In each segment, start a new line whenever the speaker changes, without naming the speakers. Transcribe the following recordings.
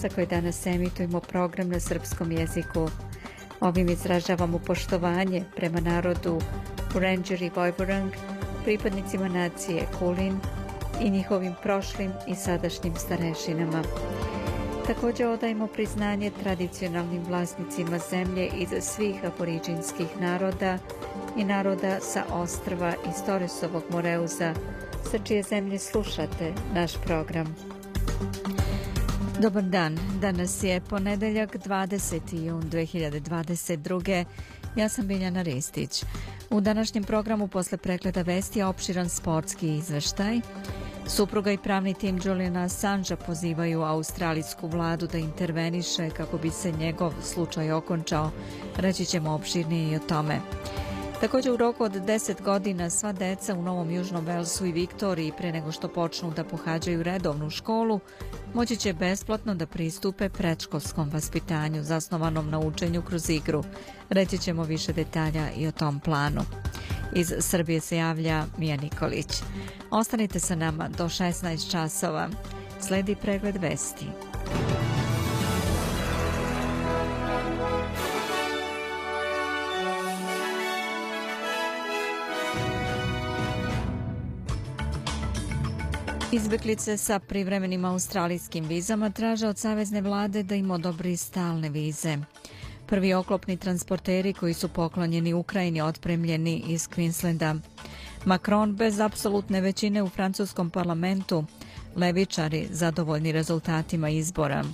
sa koje danas emitujemo program na srpskom jeziku. Ovim izražavamo poštovanje prema narodu Ranger i Vojvorang, pripadnicima nacije Kulin i njihovim prošlim i sadašnjim starešinama. Također odajemo priznanje tradicionalnim vlasnicima zemlje iz svih aboriđinskih naroda i naroda sa ostrva iz Toresovog Moreuza, sa čije zemlje slušate naš program. Dobar dan, danas je ponedeljak 20. jun 2022. Ja sam Biljana Ristić. U današnjem programu posle pregleda vesti je opširan sportski izveštaj. Supruga i pravni tim Juliana Assange pozivaju australijsku vladu da interveniše kako bi se njegov slučaj okončao. Reći ćemo opširnije i o tome. Također u roku od 10 godina sva deca u Novom Južnom Velsu i Viktoriji pre nego što počnu da pohađaju redovnu školu, moći će besplatno da pristupe predškolskom vaspitanju zasnovanom na učenju kroz igru. Reći ćemo više detalja i o tom planu. Iz Srbije se javlja Mija Nikolić. Ostanite sa nama do 16 časova. Sledi pregled vesti. Izbeklice sa privremenim australijskim vizama traže od Savezne vlade da im odobri stalne vize. Prvi oklopni transporteri koji su poklonjeni Ukrajini otpremljeni iz Queenslanda. Macron bez apsolutne većine u francuskom parlamentu. Levičari zadovoljni rezultatima izbora.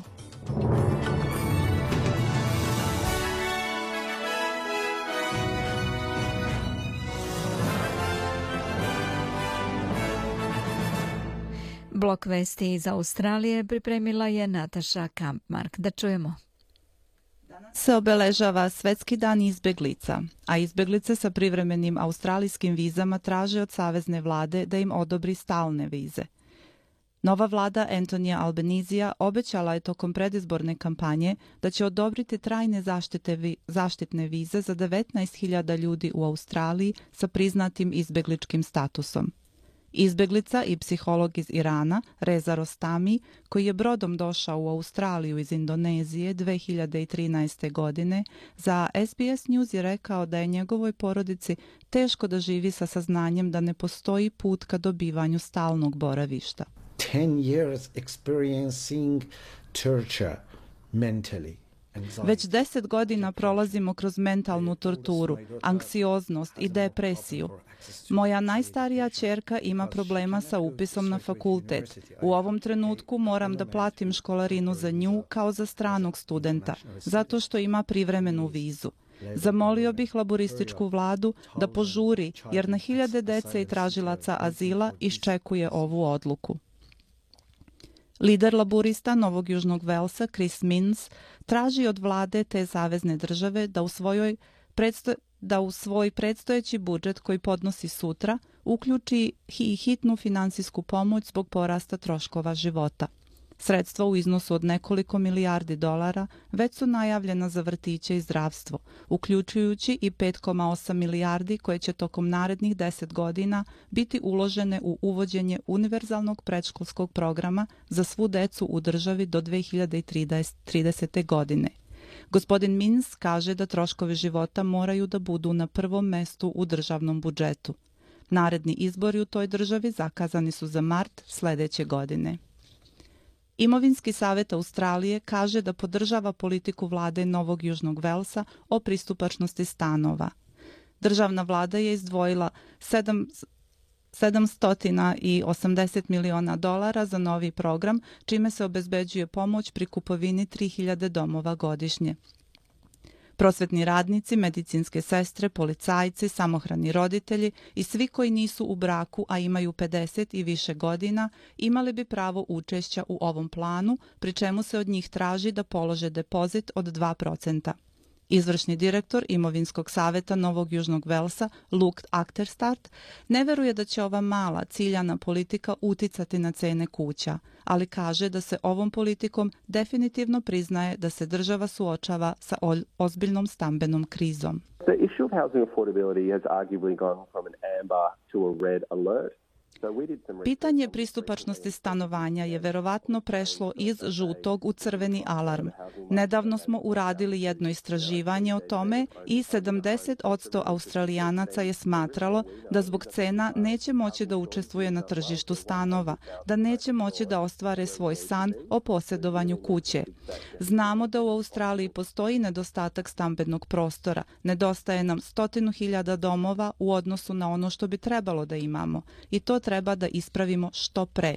Blok vesti iz Australije pripremila je Nataša Kampmark. Da čujemo.
se obeležava Svetski dan izbeglica, a izbeglice sa privremenim australijskim vizama traže od Savezne vlade da im odobri stalne vize. Nova vlada Antonija Albanizija obećala je tokom predizborne kampanje da će odobriti trajne zaštite vi, zaštitne vize za 19.000 ljudi u Australiji sa priznatim izbegličkim statusom. Izbeglica i psiholog iz Irana, Reza Rostami, koji je brodom došao u Australiju iz Indonezije 2013. godine, za SBS News je rekao da je njegovoj porodici teško da živi sa saznanjem da ne postoji put ka dobivanju stalnog boravišta.
10 years experiencing torture mentally
Već deset godina prolazimo kroz mentalnu torturu, anksioznost i depresiju. Moja najstarija čerka ima problema sa upisom na fakultet. U ovom trenutku moram da platim školarinu za nju kao za stranog studenta, zato što ima privremenu vizu. Zamolio bih laborističku vladu da požuri, jer na hiljade dece i tražilaca azila iščekuje ovu odluku. Lider laborista Novog Južnog Velsa, Chris Minns traži od vlade te zavezne države da u svojoj predsto da u svoj predstojeći budžet koji podnosi sutra uključi i hitnu finansijsku pomoć zbog porasta troškova života. Sredstva u iznosu od nekoliko milijardi dolara već su najavljena za vrtiće i zdravstvo, uključujući i 5,8 milijardi koje će tokom narednih 10 godina biti uložene u uvođenje univerzalnog predškolskog programa za svu decu u državi do 2030. godine. Gospodin Mins kaže da troškovi života moraju da budu na prvom mestu u državnom budžetu. Naredni izbori u toj državi zakazani su za mart sledeće godine. Imovinski savjet Australije kaže da podržava politiku vlade Novog Južnog Velsa o pristupačnosti stanova. Državna vlada je izdvojila 7, 780 miliona dolara za novi program, čime se obezbeđuje pomoć pri kupovini 3000 domova godišnje. Prosvetni radnici, medicinske sestre, policajci, samohrani roditelji i svi koji nisu u braku, a imaju 50 i više godina, imali bi pravo učešća u ovom planu, pri čemu se od njih traži da polože depozit od 2%. Izvršni direktor Imovinskog saveta Novog Južnog Velsa, Luke Akterstart, ne veruje da će ova mala ciljana politika uticati na cene kuća, ali kaže da se ovom politikom definitivno priznaje da se država suočava sa ozbiljnom stambenom krizom. The issue of housing affordability has arguably gone from an amber to a red alert. Pitanje pristupačnosti stanovanja je verovatno prešlo iz žutog u crveni alarm. Nedavno smo uradili jedno istraživanje o tome i 70% australijanaca je smatralo da zbog cena neće moći da učestvuje na tržištu stanova, da neće moći da ostvare svoj san o posjedovanju kuće. Znamo da u Australiji postoji nedostatak stambenog prostora, nedostaje nam stotinu hiljada domova u odnosu na ono što bi trebalo da imamo i to treba da ispravimo što pre.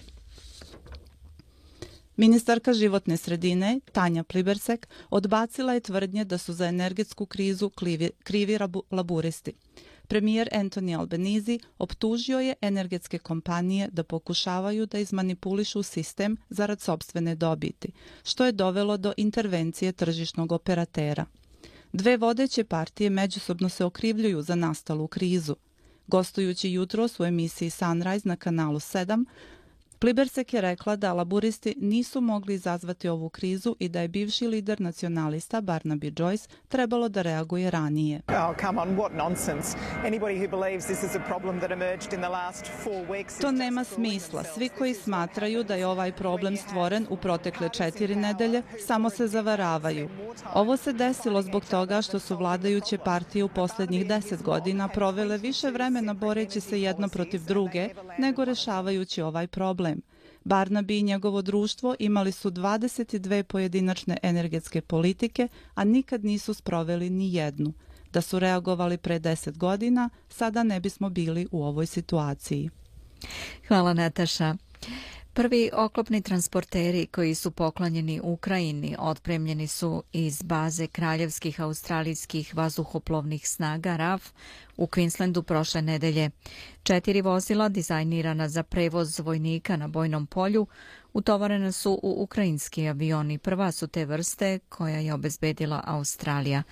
Ministarka životne sredine, Tanja Plibersek, odbacila je tvrdnje da su za energetsku krizu krivi, krivi laburisti. Premijer Anthony Albanese optužio je energetske kompanije da pokušavaju da izmanipulišu sistem zarad sobstvene dobiti, što je dovelo do intervencije tržišnog operatera. Dve vodeće partije međusobno se okrivljuju za nastalu krizu – Gostujući jutro u emisiji Sunrise na kanalu 7, Plibersek je rekla da laburisti nisu mogli izazvati ovu krizu i da je bivši lider nacionalista Barnaby Joyce trebalo da reaguje ranije. Oh, to nema smisla. Svi koji smatraju da je ovaj problem stvoren u protekle četiri nedelje, samo se zavaravaju. Ovo se desilo zbog toga što su vladajuće partije u posljednjih deset godina provele više vremena boreći se jedno protiv druge, nego rešavajući ovaj problem. Barnaby i njegovo društvo imali su 22 pojedinačne energetske politike, a nikad nisu sproveli ni jednu. Da su reagovali pre 10 godina, sada ne bismo bili u ovoj situaciji.
Hvala Nataša. Prvi oklopni transporteri koji su poklonjeni Ukrajini otpremljeni su iz baze kraljevskih australijskih vazuhoplovnih snaga RAF u Queenslandu prošle nedelje. Četiri vozila dizajnirana za prevoz vojnika na bojnom polju utovarene su u ukrajinski avioni. Prva su te vrste koja je obezbedila Australija.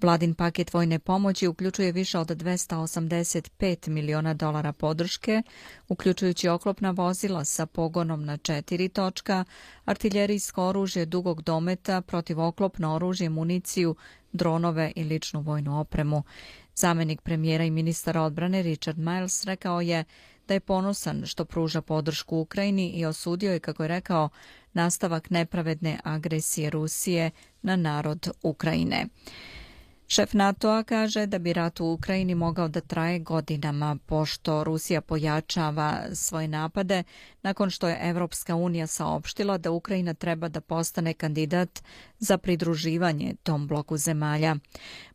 Vladin paket vojne pomoći uključuje više od 285 miliona dolara podrške, uključujući oklopna vozila sa pogonom na četiri točka, artiljerijsko oružje dugog dometa, protivoklopno oružje, municiju, dronove i ličnu vojnu opremu. Zamenik premijera i ministara odbrane Richard Miles rekao je da je ponosan što pruža podršku Ukrajini i osudio je, kako je rekao, nastavak nepravedne agresije Rusije na narod Ukrajine. Šef NATO-a kaže da bi rat u Ukrajini mogao da traje godinama, pošto Rusija pojačava svoje napade nakon što je Evropska unija saopštila da Ukrajina treba da postane kandidat za pridruživanje tom bloku zemalja.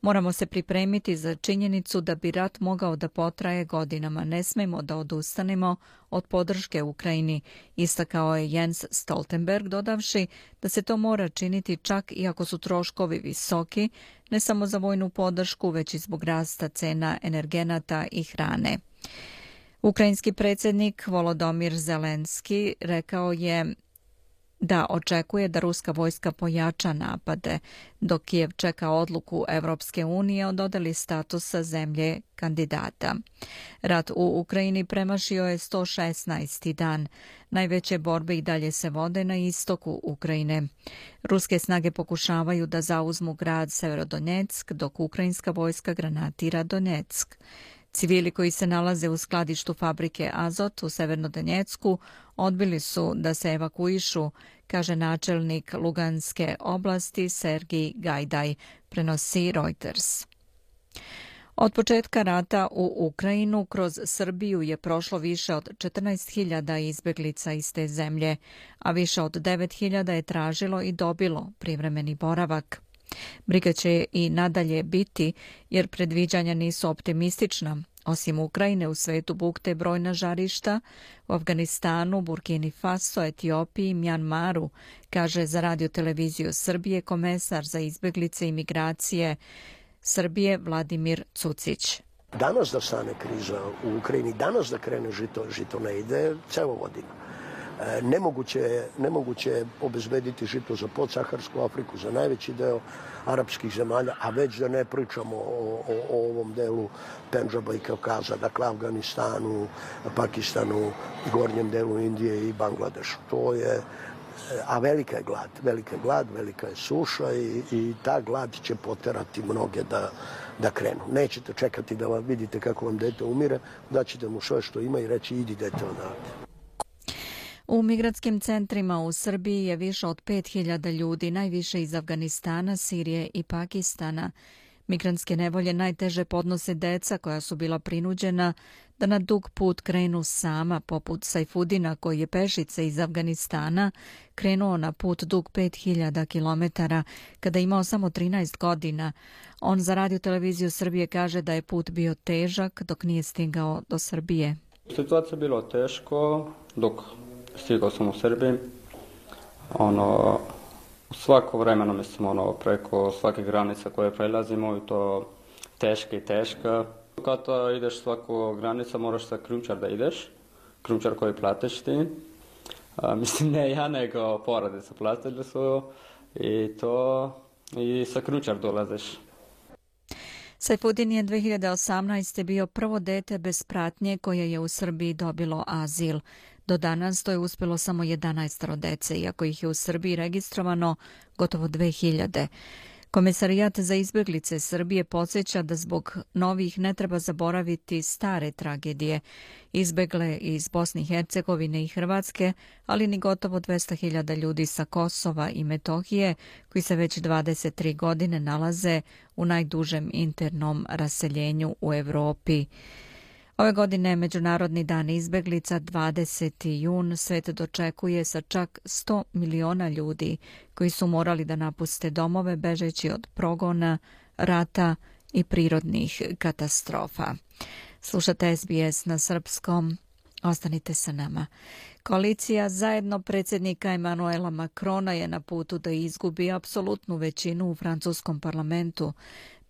Moramo se pripremiti za činjenicu da bi rat mogao da potraje godinama. Ne smemo da odustanemo od podrške Ukrajini, istakao je Jens Stoltenberg, dodavši da se to mora činiti čak i ako su troškovi visoki, ne samo za vojnu podršku, već i zbog rasta cena energenata i hrane. Ukrajinski predsjednik Volodomir Zelenski rekao je da očekuje da ruska vojska pojača napade, dok Kijev čeka odluku Evropske unije o dodeli statusa zemlje kandidata. Rat u Ukrajini premašio je 116. dan. Najveće borbe i dalje se vode na istoku Ukrajine. Ruske snage pokušavaju da zauzmu grad Severodonetsk, dok ukrajinska vojska granatira Donetsk. Civili koji se nalaze u skladištu fabrike Azot u Severnodonjecku odbili su da se evakuišu, kaže načelnik Luganske oblasti Sergij Gajdaj, prenosi Reuters. Od početka rata u Ukrajinu kroz Srbiju je prošlo više od 14.000 izbeglica iz te zemlje, a više od 9.000 je tražilo i dobilo privremeni boravak. Briga će i nadalje biti jer predviđanja nisu optimistična, Osim Ukrajine, u svetu bukte brojna žarišta u Afganistanu, Burkini Faso, Etiopiji Mjanmaru, kaže za radio televiziju Srbije komesar za izbeglice i migracije Srbije Vladimir Cucić.
Danas da stane kriza u Ukrajini, danas da krene žito, žito ne ide, ceo vodina. E, nemoguće je, nemoguće je obezbediti žito za podsaharsku Afriku, za najveći deo arapskih zemalja, a već da ne pričamo o, o, o ovom delu Pendžaba i Kaukaza, dakle Afganistanu, Pakistanu, gornjem delu Indije i Bangladešu. To je, e, a velika je glad, velika je glad, velika je suša i, i ta glad će poterati mnoge da, da krenu. Nećete čekati da vidite kako vam dete umire, da ćete mu sve što ima i reći idi dete odavde.
U migratskim centrima u Srbiji je više od 5000 ljudi, najviše iz Afganistana, Sirije i Pakistana. Migrantske nevolje najteže podnose deca koja su bila prinuđena da na dug put krenu sama, poput Sajfudina koji je pešice iz Afganistana krenuo na put dug 5000 km kada je imao samo 13 godina. On za radio televiziju Srbije kaže da je put bio težak dok nije stigao do Srbije.
Situacija bilo teško dok stigao sam u Srbiji. Ono, u svako vremeno, mislim, ono, preko svake granice koje prelazimo i to teška i teška. Kada ideš svaku granica, moraš sa krumčar da ideš, krumčar koji plateš ti. A, mislim, ne ja, nego poradica platili su i to, i sa krumčar dolaziš.
Sajfudin je 2018. bio prvo dete bez pratnje koje je u Srbiji dobilo azil. Do danas to je uspjelo samo 11 dece, iako ih je u Srbiji registrovano gotovo 2000. Komisarijat za izbjeglice Srbije podsjeća da zbog novih ne treba zaboraviti stare tragedije, izbegle iz Bosne i Hercegovine i Hrvatske, ali ni gotovo 200.000 ljudi sa Kosova i Metohije, koji se već 23 godine nalaze u najdužem internom raseljenju u Evropi. Ove godine Međunarodni dan izbeglica 20. jun svet dočekuje sa čak 100 miliona ljudi koji su morali da napuste domove bežeći od progona, rata i prirodnih katastrofa. Slušate SBS na srpskom. Ostanite sa nama. Koalicija zajedno predsjednika Emanuela Makrona je na putu da izgubi apsolutnu većinu u francuskom parlamentu.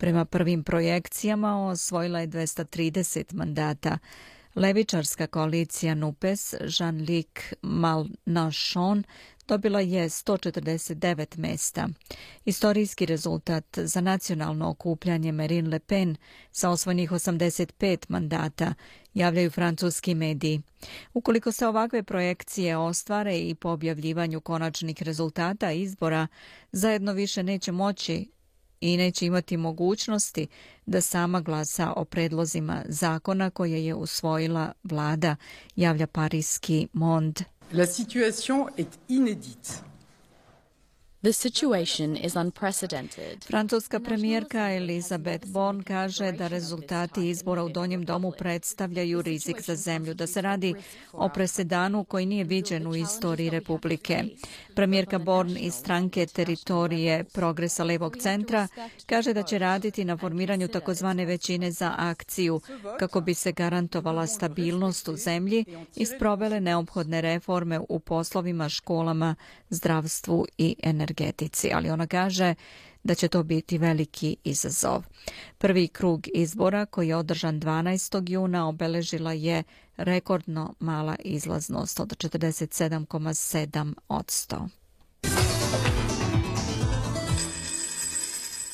Prema prvim projekcijama osvojila je 230 mandata. Levičarska koalicija NUPES, Jean-Luc Malnachon, dobila je 149 mesta. Istorijski rezultat za nacionalno okupljanje Marine Le Pen sa osvojnih 85 mandata javljaju francuski mediji. Ukoliko se ovakve projekcije ostvare i po objavljivanju konačnih rezultata izbora, zajedno više neće moći i neće imati mogućnosti da sama glasa o predlozima zakona koje je usvojila vlada, javlja parijski Mond.
La situation est inédite.
The situation is unprecedented.
Francuska premijerka Elizabeth Born kaže da rezultati izbora u Donjem domu predstavljaju rizik za zemlju, da se radi o presedanu koji nije viđen u istoriji Republike. Premijerka Born iz stranke teritorije Progresa Levog centra kaže da će raditi na formiranju takozvane većine za akciju kako bi se garantovala stabilnost u zemlji i sprovele neophodne reforme u poslovima, školama, zdravstvu i energetici energetici, ali ona kaže da će to biti veliki izazov. Prvi krug izbora koji je održan 12. juna obeležila je rekordno mala izlaznost od 47,7 od 100.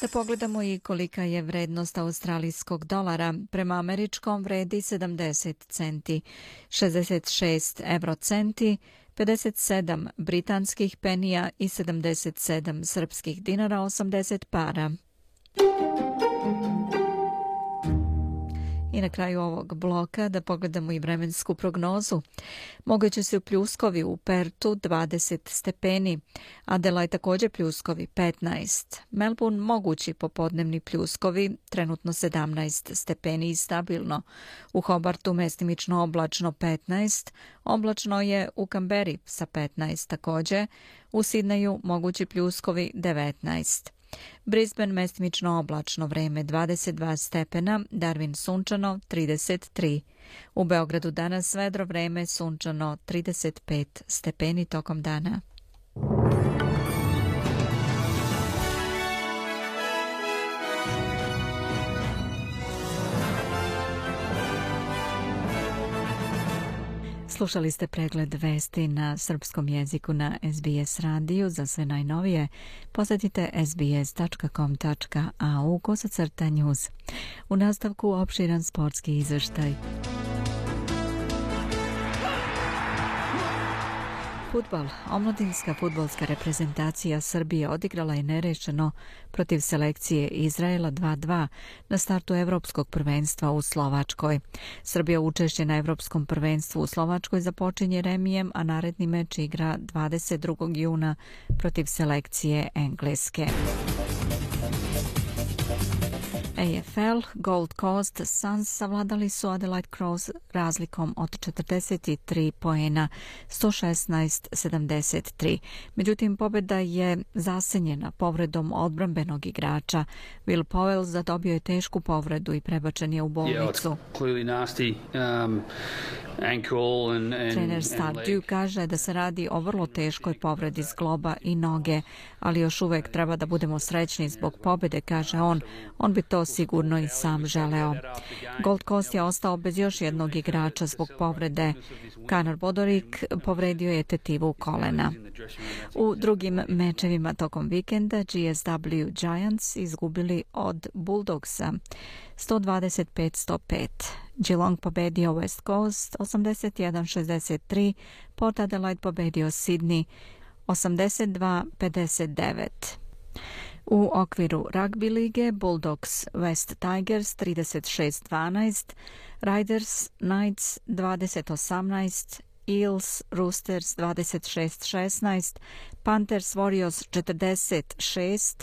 Da pogledamo i kolika je vrednost australijskog dolara. Prema američkom vredi 70 centi, 66 eurocenti, 57 britanskih penija i 77 srpskih dinara 80 para. I na kraju ovog bloka da pogledamo i vremensku prognozu. Moguće su u pljuskovi u Pertu 20 stepeni, Adelaide također pljuskovi 15. Melbourne mogući popodnevni pljuskovi, trenutno 17 stepeni i stabilno. U Hobartu mestimično oblačno 15, oblačno je u Kamberi sa 15 također, u Sidneju mogući pljuskovi 19. Brisbane mestimično oblačno vreme 22 stepena, Darwin sunčano 33. U Beogradu danas vedro vreme sunčano 35 stepeni tokom dana. Slušali ste pregled vesti na srpskom jeziku na SBS radiju. Za sve najnovije posjetite sbs.com.au kosacrta news. U nastavku opširan sportski izveštaj. Futbal. Omladinska futbolska reprezentacija Srbije odigrala je nerešeno protiv selekcije Izraela 2-2 na startu Evropskog prvenstva u Slovačkoj. Srbija učešće na Evropskom prvenstvu u Slovačkoj započinje remijem, a naredni meč igra 22. juna protiv selekcije Engleske. AFL Gold Coast Suns savladali su Adelaide Crows razlikom od 43 poena 116-73. Međutim, pobjeda je zasenjena povredom odbrambenog igrača. Will Powell zadobio je tešku povredu i prebačen je u bolnicu. Um, Trener Stardew kaže da se radi o vrlo teškoj povredi zgloba i noge, ali još uvek treba da budemo srećni zbog pobjede, kaže on. On bi to sigurno i sam želeo. Gold Coast je ostao bez još jednog igrača zbog povrede. Kanar Bodorik povredio je tetivu kolena. U drugim mečevima tokom vikenda GSW Giants izgubili od Bulldogsa 125-105. Geelong pobedio West Coast 81-63, Port Adelaide pobedio Sydney 82-59. U okviru rugby lige Bulldogs West Tigers 36-12, Riders Knights 20-18, Eels Roosters 26-16, Panthers Warriors 46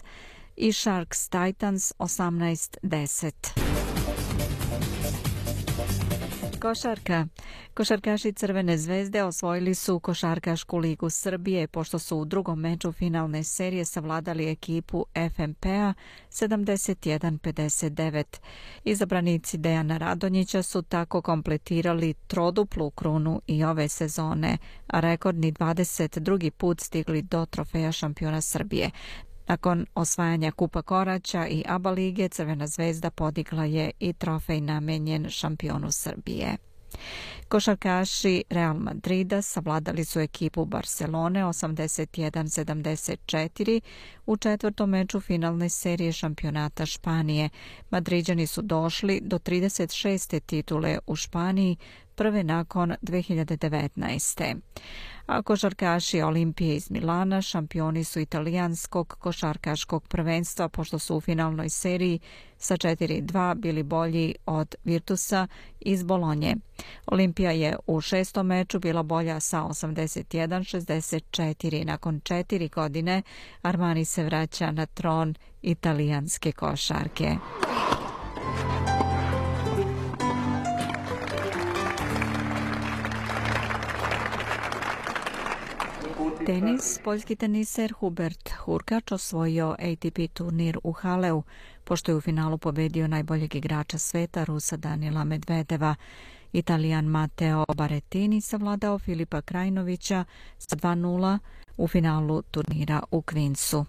i Sharks Titans 18-10. Košarka. Košarkaši Crvene zvezde osvojili su Košarkašku ligu Srbije pošto su u drugom meču finalne serije savladali ekipu FMP-a 71-59. Izabranici Dejana Radonjića su tako kompletirali troduplu krunu i ove sezone, a rekordni 22. put stigli do trofeja šampiona Srbije. Nakon osvajanja Kupa Koraća i ABA lige, Crvena zvezda podigla je i trofej namenjen šampionu Srbije. Košarkaši Real Madrida savladali su ekipu Barcelone 81-74 u četvrtom meču finalne serije šampionata Španije. Madriđani su došli do 36. titule u Španiji, prve nakon 2019 a košarkaši Olimpije iz Milana šampioni su italijanskog košarkaškog prvenstva pošto su u finalnoj seriji sa 4-2 bili bolji od Virtusa iz Bolonje. Olimpija je u šestom meču bila bolja sa 81-64. Nakon četiri godine Armani se vraća na tron italijanske košarke. Tenis, poljski teniser Hubert Hurkač osvojio ATP turnir u Haleu, pošto je u finalu pobedio najboljeg igrača sveta Rusa Danila Medvedeva. Italijan Matteo Baretini savladao Filipa Krajnovića sa 2-0 u finalu turnira u Queensu.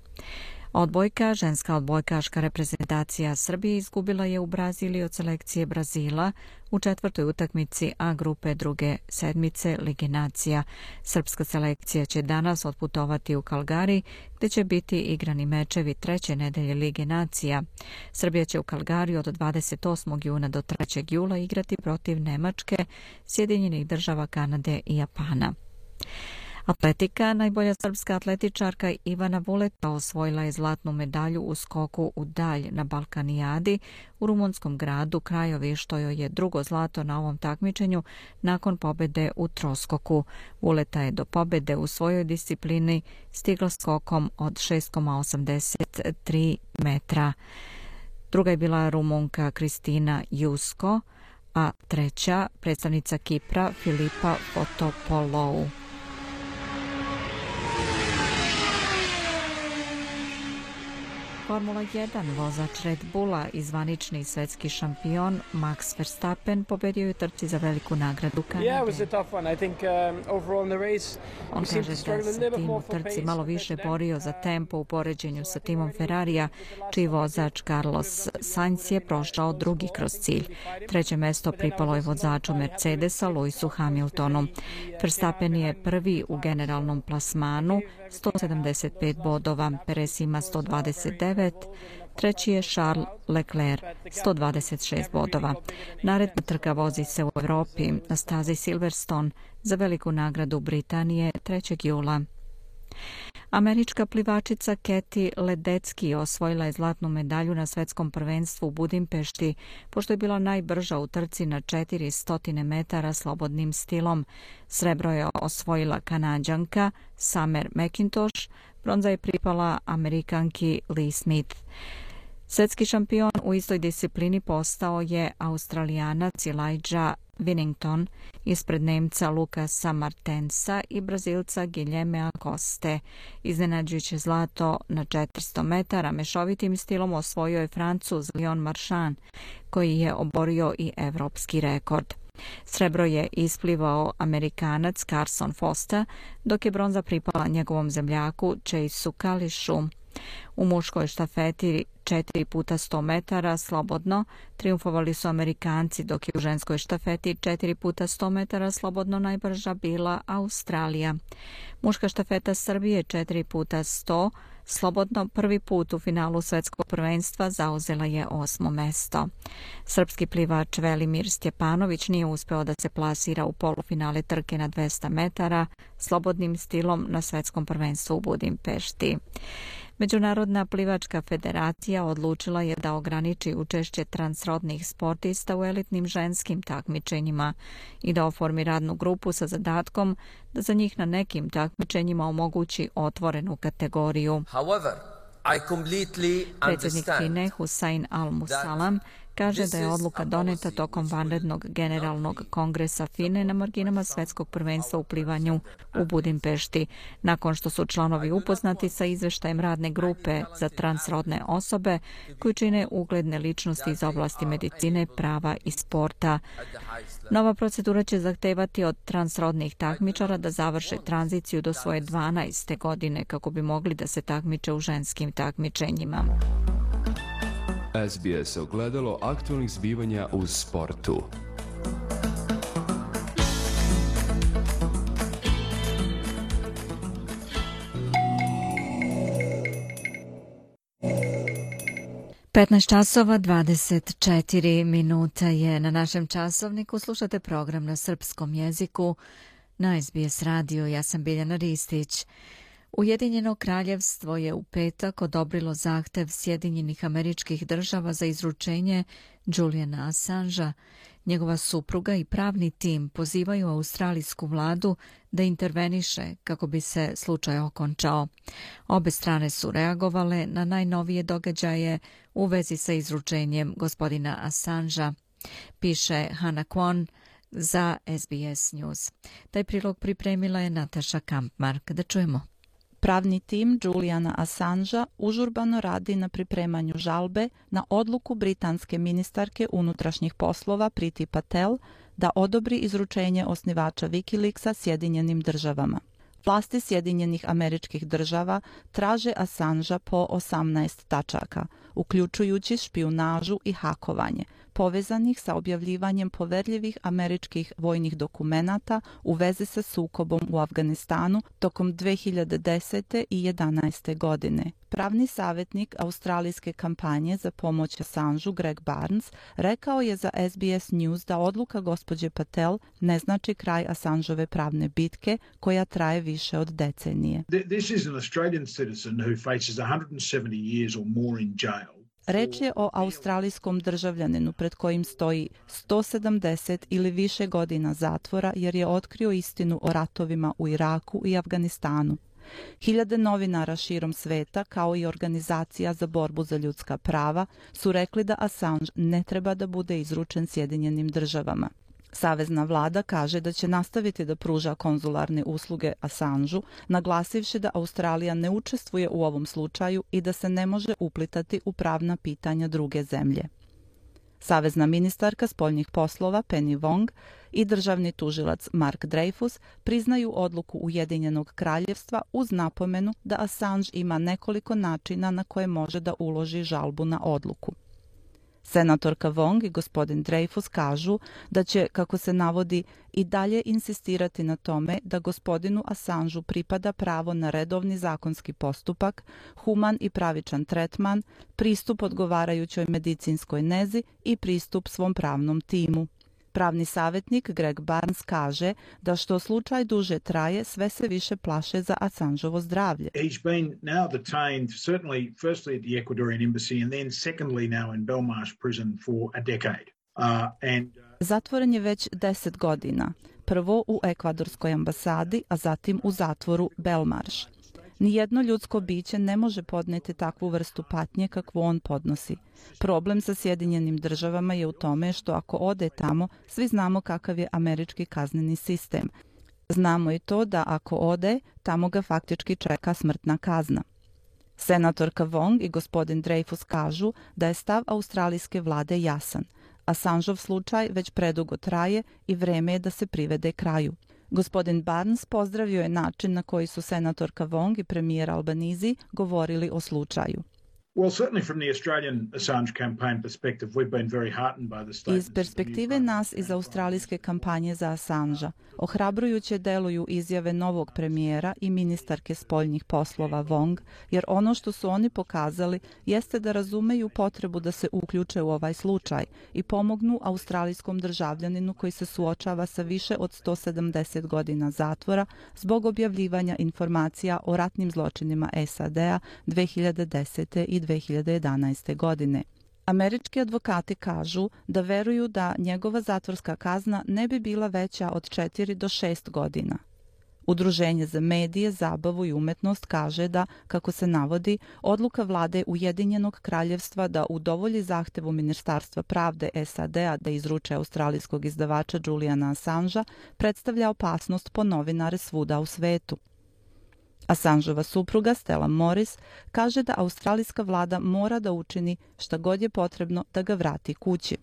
Odbojka, ženska odbojkaška reprezentacija Srbije izgubila je u Braziliji od selekcije Brazila u četvrtoj utakmici A grupe druge sedmice Ligi nacija. Srpska selekcija će danas otputovati u Kalgari gdje će biti igrani mečevi treće nedelje Lige nacija. Srbija će u Kalgari od 28. juna do 3. jula igrati protiv Nemačke, Sjedinjenih država Kanade i Japana. Atletika, najbolja srpska atletičarka Ivana Vuleta pa osvojila je zlatnu medalju u skoku u dalj na Balkanijadi u rumunskom gradu Krajovi, što joj je drugo zlato na ovom takmičenju nakon pobede u troskoku. Vuleta je do pobede u svojoj disciplini stigla skokom od 6,83 metra. Druga je bila rumunka Kristina Jusko, a treća predstavnica Kipra Filipa Fotopolou. Formula 1 vozač Red Bulla i zvanični svetski šampion Max Verstappen pobedio je trci za veliku nagradu Kanade.
Um,
On kaže da se tim u trci malo više borio za tempo u poređenju sa timom Ferrarija, čiji vozač Carlos Sainz je prošao drugi kroz cilj. Treće mesto pripalo je vozaču Mercedesa Lewisu Hamiltonu. Verstappen je prvi u generalnom plasmanu, 175 bodova, Perez ima 129, treći je Charles Leclerc, 126 bodova. Naredna trka vozi se u Europi na stazi Silverstone za veliku nagradu Britanije 3. jula. Američka plivačica Keti Ledecki osvojila je zlatnu medalju na svetskom prvenstvu u Budimpešti, pošto je bila najbrža u trci na 400 metara slobodnim stilom. Srebro je osvojila kanadjanka Summer McIntosh, bronza je pripala Amerikanki Lee Smith. Svetski šampion u istoj disciplini postao je Australijanac Elijah Winnington ispred Nemca Lukasa Martensa i Brazilca Guilherme Acoste. Iznenađujuće zlato na 400 metara mešovitim stilom osvojio je Francuz Leon Marchand, koji je oborio i evropski rekord. Srebro je isplivao Amerikanac Carson Foster, dok je bronza pripala njegovom zemljaku Chaseu Kališu. U muškoj štafeti 4 puta 100 metara slobodno triumfovali su Amerikanci, dok je u ženskoj štafeti 4 puta 100 metara slobodno najbrža bila Australija. Muška štafeta Srbije 4 puta 100 slobodno prvi put u finalu svetskog prvenstva zauzela je osmo mesto. Srpski plivač Velimir Stjepanović nije uspeo da se plasira u polufinale trke na 200 metara slobodnim stilom na svetskom prvenstvu u Budimpešti. Međunarodna plivačka federacija odlučila je da ograniči učešće transrodnih sportista u elitnim ženskim takmičenjima i da oformi radnu grupu sa zadatkom da za njih na nekim takmičenjima omogući otvorenu kategoriju. However, I completely Predsjednik FINE Hussein Al-Musalam kaže da je odluka doneta tokom vanrednog generalnog kongresa FINE na marginama svetskog prvenstva u plivanju u Budimpešti, nakon što su članovi upoznati sa izveštajem radne grupe za transrodne osobe koji čine ugledne ličnosti iz oblasti medicine, prava i sporta. Nova procedura će zahtevati od transrodnih takmičara da završe tranziciju do svoje 12. godine kako bi mogli da se takmiče u ženskim takmičenjima.
SBS ogledalo aktualnih zbivanja u sportu.
Petnaest časova 24 minuta je na našem časovniku. Slušate program na srpskom jeziku na SBS radio. Ja sam Biljana Ristić. Ujedinjeno kraljevstvo je u petak odobrilo zahtev Sjedinjenih američkih država za izručenje Juliana Assangea. Njegova supruga i pravni tim pozivaju australijsku vladu da interveniše kako bi se slučaj okončao. Obe strane su reagovale na najnovije događaje u vezi sa izručenjem gospodina Assangea, piše Hannah Kwon za SBS News. Taj prilog pripremila je Nataša Kampmark. Da čujemo.
Pravni tim Juliana Assangea užurbano radi na pripremanju žalbe na odluku britanske ministarke unutrašnjih poslova Priti Patel da odobri izručenje osnivača Wikileaksa Sjedinjenim državama. Vlasti Sjedinjenih američkih država traže Assangea po 18 tačaka, uključujući špijunažu i hakovanje, povezanih sa objavljivanjem poverljivih američkih vojnih dokumenata u vezi sa sukobom u Afganistanu tokom 2010. i 2011. godine. Pravni savjetnik australijske kampanje za pomoć Assangeu Greg Barnes rekao je za SBS News da odluka gospođe Patel ne znači kraj Assangeove pravne bitke koja traje više od decenije. This is an Australian citizen who faces 170 years or more in jail. Reč je o australijskom državljaninu pred kojim stoji 170 ili više godina zatvora jer je otkrio istinu o ratovima u Iraku i Afganistanu. Hiljade novinara širom sveta, kao i organizacija za borbu za ljudska prava, su rekli da Assange ne treba da bude izručen Sjedinjenim državama. Savezna vlada kaže da će nastaviti da pruža konzularne usluge Assangeu, naglasivši da Australija ne učestvuje u ovom slučaju i da se ne može uplitati u pravna pitanja druge zemlje. Savezna ministarka spoljnih poslova Penny Wong i državni tužilac Mark Dreyfus priznaju odluku Ujedinjenog kraljevstva uz napomenu da Assange ima nekoliko načina na koje može da uloži žalbu na odluku. Senatorka Wong i gospodin Dreyfus kažu da će, kako se navodi, i dalje insistirati na tome da gospodinu Assangeu pripada pravo na redovni zakonski postupak, human i pravičan tretman, pristup odgovarajućoj medicinskoj nezi i pristup svom pravnom timu. Pravni savjetnik Greg Barnes kaže da što slučaj duže traje, sve se više plaše za Assangeovo zdravlje.
He's been now detained certainly firstly at the Ecuadorian embassy and then secondly now in Belmarsh prison for a decade. Uh, and uh,
Zatvoren je već 10 godina. Prvo u ekvadorskoj ambasadi, a zatim u zatvoru Belmarsh. Nijedno ljudsko biće ne može podneti takvu vrstu patnje kakvu on podnosi. Problem sa Sjedinjenim državama je u tome što ako ode tamo, svi znamo kakav je američki kazneni sistem. Znamo i to da ako ode, tamo ga faktički čeka smrtna kazna. Senatorka Wong i gospodin Dreyfus kažu da je stav australijske vlade jasan. Assangeov slučaj već predugo traje i vreme je da se privede kraju. Gospodin Barnes pozdravio je način na koji su senatorka Wong i premijer Albanizi govorili o slučaju.
Well, certainly from the Australian Assange campaign perspective, we've been very heartened by the statements.
Iz perspektive nas iz australijske kampanje za Assangea, ohrabrujuće deluju izjave novog premijera i ministarke spoljnih poslova Wong, jer ono što su oni pokazali jeste da razumeju potrebu da se uključe u ovaj slučaj i pomognu australijskom državljaninu koji se suočava sa više od 170 godina zatvora zbog objavljivanja informacija o ratnim zločinima SAD-a 2010. i 2011. godine. Američki advokati kažu da veruju da njegova zatvorska kazna ne bi bila veća od 4 do 6 godina. Udruženje za medije, zabavu i umetnost kaže da, kako se navodi, odluka vlade Ujedinjenog kraljevstva da udovolji zahtevu Ministarstva pravde SAD-a da izruče australijskog izdavača Juliana Assangea predstavlja opasnost po novinare svuda u svetu. Assangeova supruga Stella Morris kaže da australijska vlada mora da učini šta god je potrebno da ga vrati kući.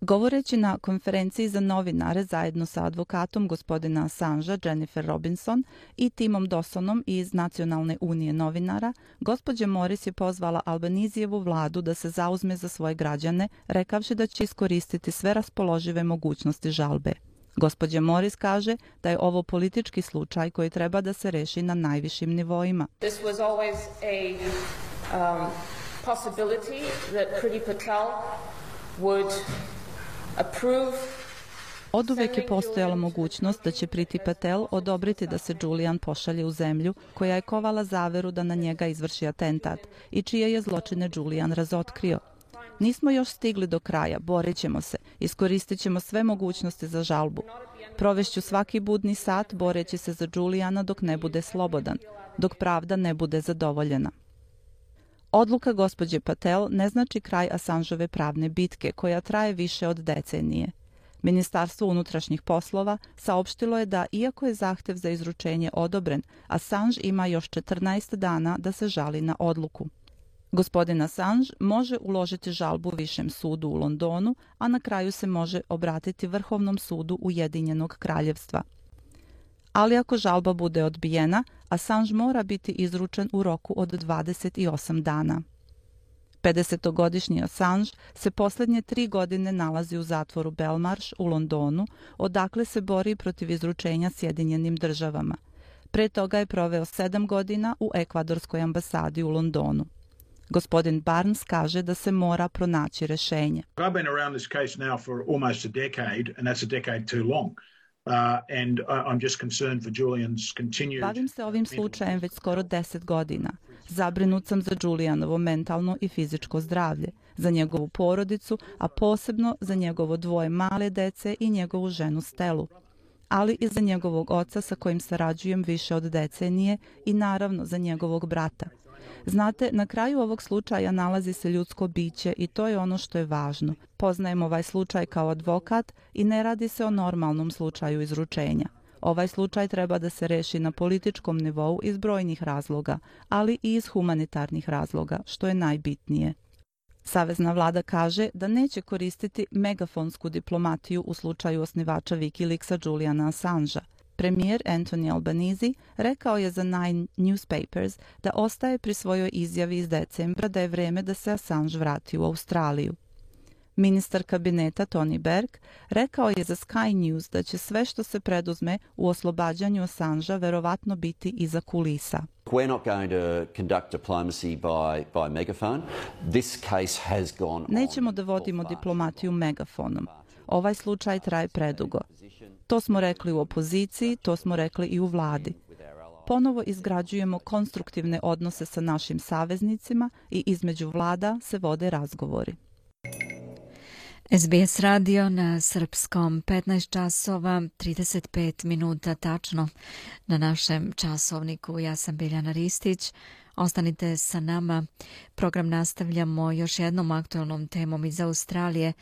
Govoreći na konferenciji za novinare zajedno sa advokatom gospodina Assangea Jennifer Robinson i Timom Dosonom iz Nacionalne unije novinara, gospođa Morris je pozvala Albanizijevu vladu da se zauzme za svoje građane, rekavši da će iskoristiti sve raspoložive mogućnosti žalbe. Gospodje Morris kaže da je ovo politički slučaj koji treba da se reši na najvišim nivoima.
This was always a um, possibility that Priti Patel would approve
Od uvek je postojala mogućnost da će Priti Patel odobriti da se Julian pošalje u zemlju koja je kovala zaveru da na njega izvrši atentat i čije je zločine Julian razotkrio. Nismo još stigli do kraja, borit ćemo se, iskoristit ćemo sve mogućnosti za žalbu. Provešću svaki budni sat boreći se za Julijana dok ne bude slobodan, dok pravda ne bude zadovoljena. Odluka gospođe Patel ne znači kraj Asanžove pravne bitke, koja traje više od decenije. Ministarstvo unutrašnjih poslova saopštilo je da, iako je zahtev za izručenje odobren, Assange ima još 14 dana da se žali na odluku. Gospodin Assange može uložiti žalbu Višem sudu u Londonu, a na kraju se može obratiti Vrhovnom sudu Ujedinjenog kraljevstva. Ali ako žalba bude odbijena, Assange mora biti izručen u roku od 28 dana. 50-godišnji Assange se posljednje tri godine nalazi u zatvoru Belmarsh u Londonu, odakle se bori protiv izručenja Sjedinjenim državama. Pre toga je proveo sedam godina u ekvadorskoj ambasadi u Londonu. Gospodin Barnes kaže da se mora pronaći rešenje.
I've been around this case now for almost a decade and that's a decade too long. Uh, and I'm just concerned for Julian's continued...
Bavim se ovim slučajem već skoro 10 godina. Zabrinut sam za Julianovo mentalno i fizičko zdravlje, za njegovu porodicu, a posebno za njegovo dvoje male dece i njegovu ženu Stelu ali i za njegovog oca sa kojim sarađujem više od decenije i naravno za njegovog brata. Znate, na kraju ovog slučaja nalazi se ljudsko biće i to je ono što je važno. Poznajem ovaj slučaj kao advokat i ne radi se o normalnom slučaju izručenja. Ovaj slučaj treba da se reši na političkom nivou iz brojnih razloga, ali i iz humanitarnih razloga, što je najbitnije. Savezna vlada kaže da neće koristiti megafonsku diplomatiju u slučaju osnivača Wikileaksa Juliana Assangea. Premijer Anthony Albanese rekao je za Nine Newspapers da ostaje pri svojoj izjavi iz decembra da je vreme da se Assange vrati u Australiju. Ministar kabineta Tony Berg rekao je za Sky News da će sve što se preduzme u oslobađanju Assangea verovatno biti iza kulisa.
We're not going to conduct diplomacy by, by megaphone. This case has gone
Nećemo da vodimo diplomatiju megafonom. Ovaj slučaj traje predugo. To smo rekli u opoziciji, to smo rekli i u vladi. Ponovo izgrađujemo konstruktivne odnose sa našim saveznicima i između vlada se vode razgovori.
SBS radio na srpskom 15 časova 35 minuta tačno na našem časovniku. Ja sam Biljana Ristić. Ostanite sa nama. Program nastavljamo još jednom aktualnom temom iz Australije.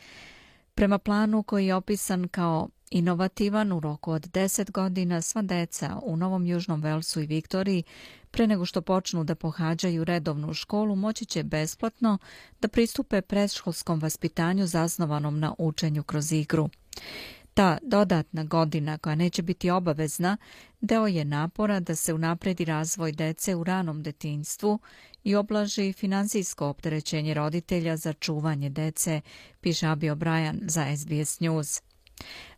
Prema planu koji je opisan kao inovativan u roku od 10 godina, sva deca u Novom Južnom Velsu i Viktoriji pre nego što počnu da pohađaju redovnu školu moći će besplatno da pristupe predškolskom vaspitanju zasnovanom na učenju kroz igru. Ta dodatna godina koja neće biti obavezna deo je napora da se unapredi razvoj dece u ranom detinjstvu i oblaži finansijsko opterećenje roditelja za čuvanje dece, piše Abi O'Brien za SBS News.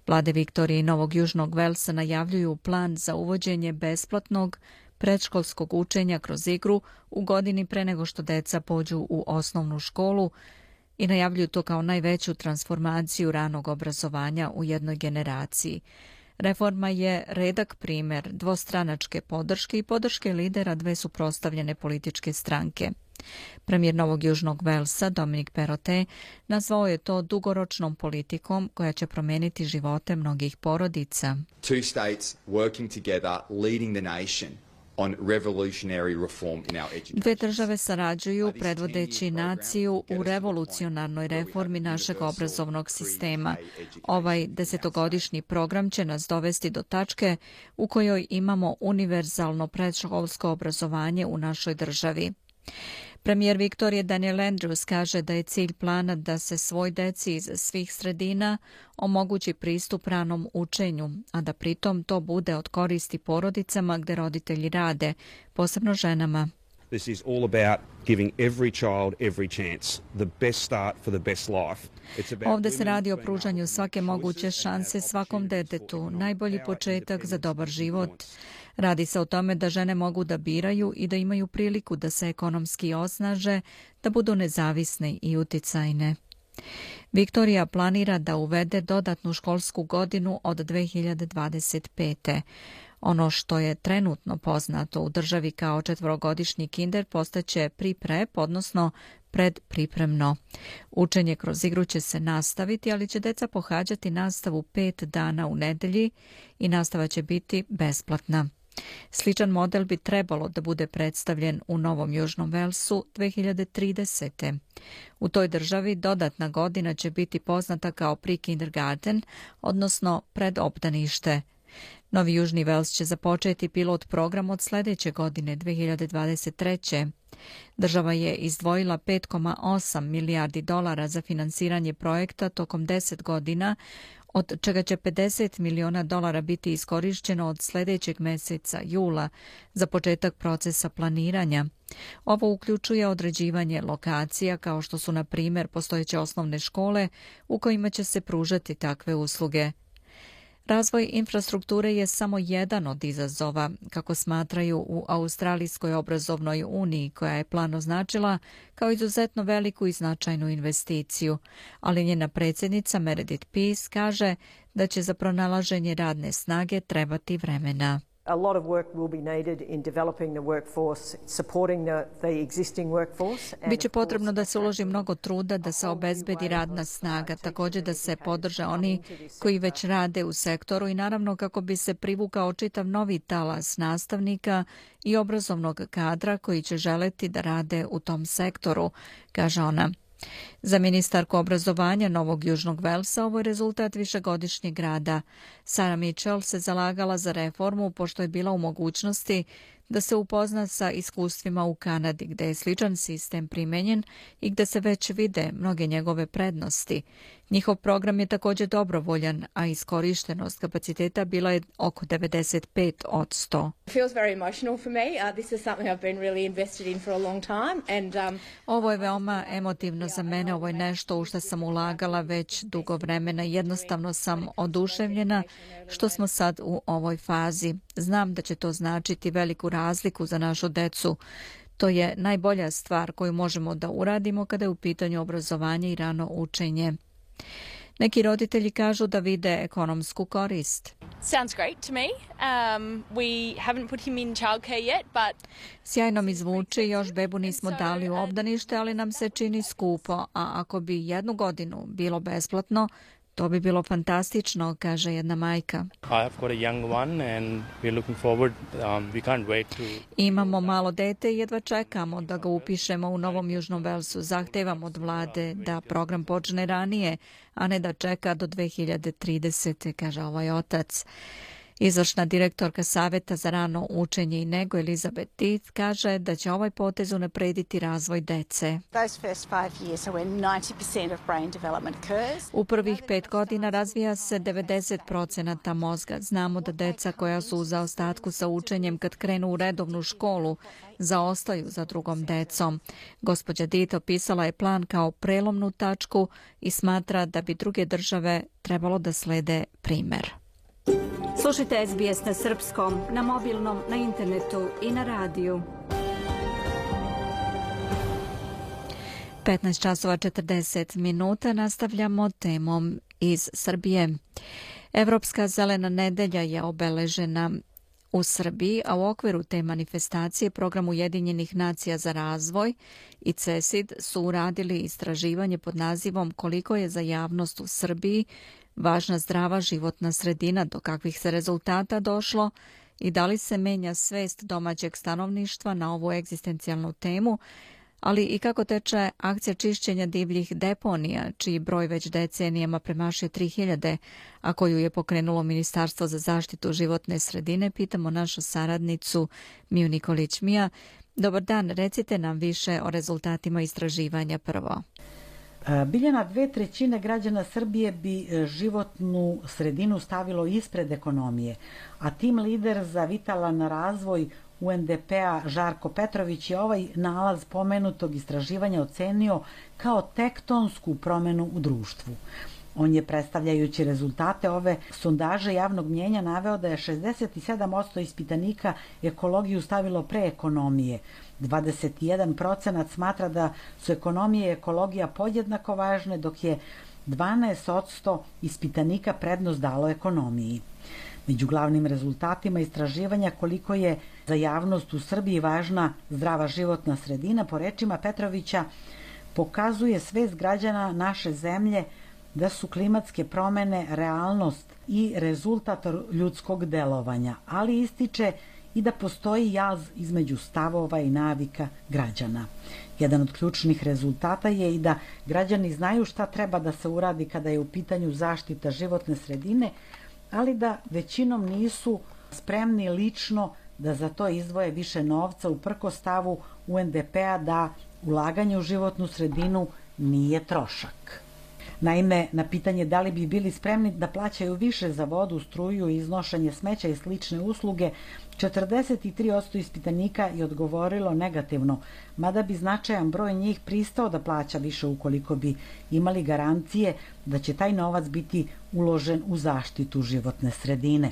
Vlade Viktorije i Novog Južnog Velsa najavljuju plan za uvođenje besplatnog predškolskog učenja kroz igru u godini pre nego što deca pođu u osnovnu školu i najavljuju to kao najveću transformaciju ranog obrazovanja u jednoj generaciji. Reforma je redak primer dvostranačke podrške i podrške lidera dve suprostavljene političke stranke. Premijer Novog Južnog Velsa, Dominik Perote, nazvao je to dugoročnom politikom koja će promeniti živote mnogih porodica.
Two states working together, leading the nation
Dve države sarađuju predvodeći naciju u revolucionarnoj reformi našeg obrazovnog sistema. Ovaj desetogodišnji program će nas dovesti do tačke u kojoj imamo univerzalno predškolsko obrazovanje u našoj državi. Premijer Viktorije Daniel Andrews kaže da je cilj plana da se svoj deci iz svih sredina omogući pristup ranom učenju, a da pritom to bude od koristi porodicama gde roditelji rade, posebno ženama.
This is all about giving every child every chance, the best start for the best life.
Ovde se radi o pružanju svake moguće šanse svakom detetu, najbolji početak za dobar život. Radi se o tome da žene mogu da biraju i da imaju priliku da se ekonomski osnaže, da budu nezavisne i uticajne. Viktorija planira da uvede dodatnu školsku godinu od 2025. Ono što je trenutno poznato u državi kao četvorogodišnji kinder postaće priprep, odnosno predpripremno. Učenje kroz igru će se nastaviti, ali će deca pohađati nastavu pet dana u nedelji i nastava će biti besplatna. Sličan model bi trebalo da bude predstavljen u Novom Južnom Velsu 2030. U toj državi dodatna godina će biti poznata kao pre-kindergarten, odnosno predobdanište. Novi Južni Vels će započeti pilot program od sljedeće godine 2023. Država je izdvojila 5,8 milijardi dolara za finansiranje projekta tokom 10 godina, od čega će 50 miliona dolara biti iskorišćeno od sljedećeg mjeseca jula za početak procesa planiranja. Ovo uključuje određivanje lokacija kao što su na primjer postojeće osnovne škole u kojima će se pružati takve usluge. Razvoj infrastrukture je samo jedan od izazova, kako smatraju u Australijskoj obrazovnoj uniji, koja je plan označila kao izuzetno veliku i značajnu investiciju, ali njena predsjednica Meredith Peace kaže da će za pronalaženje radne snage trebati vremena
a lot of work will be needed in developing the workforce, supporting the, the existing workforce.
Biće potrebno da se uloži mnogo truda da se obezbedi radna snaga, također da se podrže oni koji već rade u sektoru i naravno kako bi se privukao čitav novi talas nastavnika i obrazovnog kadra koji će želeti da rade u tom sektoru, kaže ona. Za ministarku obrazovanja Novog Južnog Velsa ovo je rezultat višegodišnjeg rada. Sara Mitchell se zalagala za reformu pošto je bila u mogućnosti da se upozna sa iskustvima u Kanadi gde je sličan sistem primenjen i gde se već vide mnoge njegove prednosti. Njihov program je također dobrovoljan, a iskorištenost kapaciteta bila je oko 95 od 100. Um, ovo je veoma emotivno za mene, ovo je nešto u što sam ulagala već dugo vremena. Jednostavno sam oduševljena što smo sad u ovoj fazi. Znam da će to značiti veliku razliku za našu decu. To je najbolja stvar koju možemo da uradimo kada je u pitanju obrazovanje i rano učenje. Neki roditelji kažu da vide ekonomsku korist. Sounds great to me. Um, we haven't put him in childcare yet, but... Sjajno mi zvuči, još bebu nismo dali u obdanište, ali nam se čini skupo, a ako bi jednu godinu bilo besplatno, To bi bilo fantastično, kaže jedna majka. Imamo malo dete i jedva čekamo da ga upišemo u Novom Južnom Velsu. Zahtevamo od vlade da program počne ranije, a ne da čeka do 2030. kaže ovaj otac. Izvršna direktorka Saveta za rano učenje i nego Elizabeth Tith kaže da će ovaj potez unaprediti razvoj dece. U prvih pet godina razvija se 90% mozga. Znamo da deca koja su u zaostatku sa učenjem kad krenu u redovnu školu zaostaju za drugom decom. Gospođa Dito pisala je plan kao prelomnu tačku i smatra da bi druge države trebalo da slede primer. Slušajte SBS na srpskom, na mobilnom, na internetu i na radiju. 15 časova 40 minuta nastavljamo temom iz Srbije. Evropska zelena nedelja je obeležena u Srbiji, a u okviru te manifestacije program Ujedinjenih nacija za razvoj i CESID su uradili istraživanje pod nazivom koliko je za javnost u Srbiji važna zdrava životna sredina, do kakvih se rezultata došlo i da li se menja svest domaćeg stanovništva na ovu egzistencijalnu temu, ali i kako teče akcija čišćenja divljih deponija, čiji broj već decenijama premašuje 3000, a koju je pokrenulo Ministarstvo za zaštitu životne sredine, pitamo našu saradnicu Miju Nikolić-Mija. Dobar dan, recite nam više o rezultatima istraživanja prvo.
E, Biljana dve trećine građana Srbije bi e, životnu sredinu stavilo ispred ekonomije, a tim lider za vitalan razvoj UNDP-a Žarko Petrović je ovaj nalaz pomenutog istraživanja ocenio kao tektonsku promenu u društvu. On je predstavljajući rezultate ove sondaže javnog mnjenja naveo da je 67% ispitanika ekologiju stavilo pre ekonomije, 21 procenat smatra da su ekonomija i ekologija podjednako važne, dok je 12% ispitanika prednost dalo ekonomiji. Među glavnim rezultatima istraživanja koliko je za javnost u Srbiji važna zdrava životna sredina, po rečima Petrovića, pokazuje svest građana naše zemlje da su klimatske promene realnost i rezultat ljudskog delovanja, ali ističe i da postoji jaz između stavova i navika građana. Jedan od ključnih rezultata je i da građani znaju šta treba da se uradi kada je u pitanju zaštita životne sredine, ali da većinom nisu spremni lično da za to izdvoje više novca u stavu UNDP-a da ulaganje u životnu sredinu nije trošak. Naime, na pitanje da li bi bili spremni da plaćaju više za vodu, struju, iznošenje smeća i slične usluge, 43% ispitanika je odgovorilo negativno, mada bi značajan broj njih pristao da plaća više ukoliko bi imali garancije da će taj novac biti uložen u zaštitu životne sredine.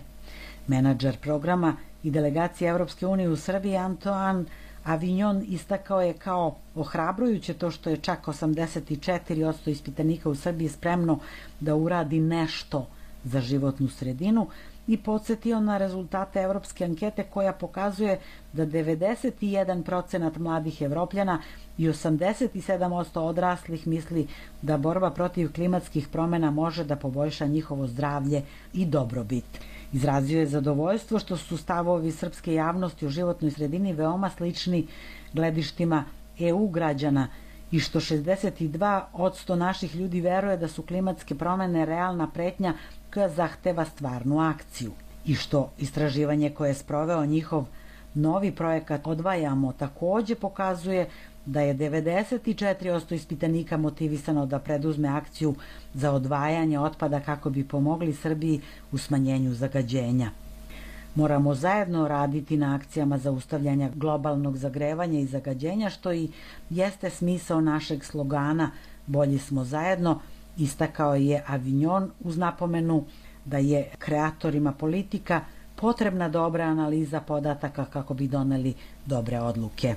Menadžer programa i delegacije Evropske unije u Srbiji Antoan Avignon istakao je kao ohrabrujuće to što je čak 84% ispitanika u Srbiji spremno da uradi nešto za životnu sredinu, i podsjetio na rezultate evropske ankete koja pokazuje da 91% mladih evropljana i 87% odraslih misli da borba protiv klimatskih promjena može da poboljša njihovo zdravlje i dobrobit. Izrazio je zadovoljstvo što su stavovi srpske javnosti u životnoj sredini veoma slični gledištima EU građana i što 62 od 100 naših ljudi veruje da su klimatske promjene realna pretnja koja zahteva stvarnu akciju. I što istraživanje koje je sproveo njihov novi projekat Odvajamo takođe pokazuje da je 94% ispitanika motivisano da preduzme akciju za odvajanje otpada kako bi pomogli Srbiji u smanjenju zagađenja. Moramo zajedno raditi na akcijama za ustavljanje globalnog zagrevanja i zagađenja, što i jeste smisao našeg slogana Bolji smo zajedno, istakao je Avignon uz napomenu da je kreatorima politika potrebna dobra analiza podataka kako bi doneli dobre odluke.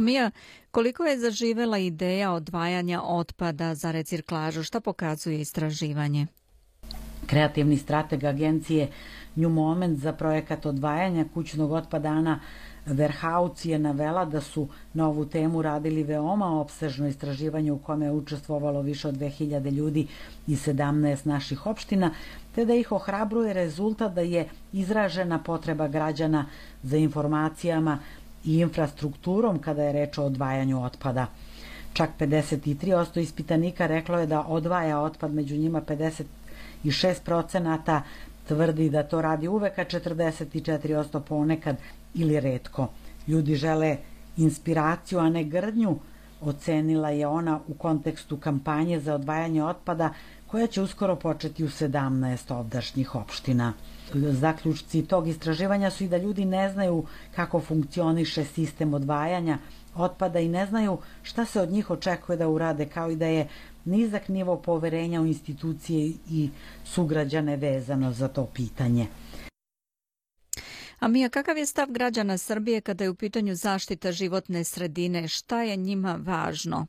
Mija, koliko je zaživela ideja odvajanja otpada za reciklažu? Šta pokazuje istraživanje?
Kreativni strateg agencije New Moment za projekat odvajanja kućnog otpada Ana Verhauc je navela da su na ovu temu radili veoma opsežno istraživanje u kome je učestvovalo više od 2000 ljudi i 17 naših opština, te da ih ohrabruje rezultat da je izražena potreba građana za informacijama i infrastrukturom kada je reč o odvajanju otpada. Čak 53% ispitanika reklo je da odvaja otpad, među njima 56% tvrdi da to radi uvek, a 44% ponekad ili redko. Ljudi žele inspiraciju, a ne grdnju, ocenila je ona u kontekstu kampanje za odvajanje otpada koja će uskoro početi u 17 ovdašnjih opština. Zaključci tog istraživanja su i da ljudi ne znaju kako funkcioniše sistem odvajanja otpada i ne znaju šta se od njih očekuje da urade, kao i da je nizak nivo poverenja u institucije i sugrađane vezano za to pitanje.
A Mija, kakav je stav građana Srbije kada je u pitanju zaštita životne sredine? Šta je njima važno?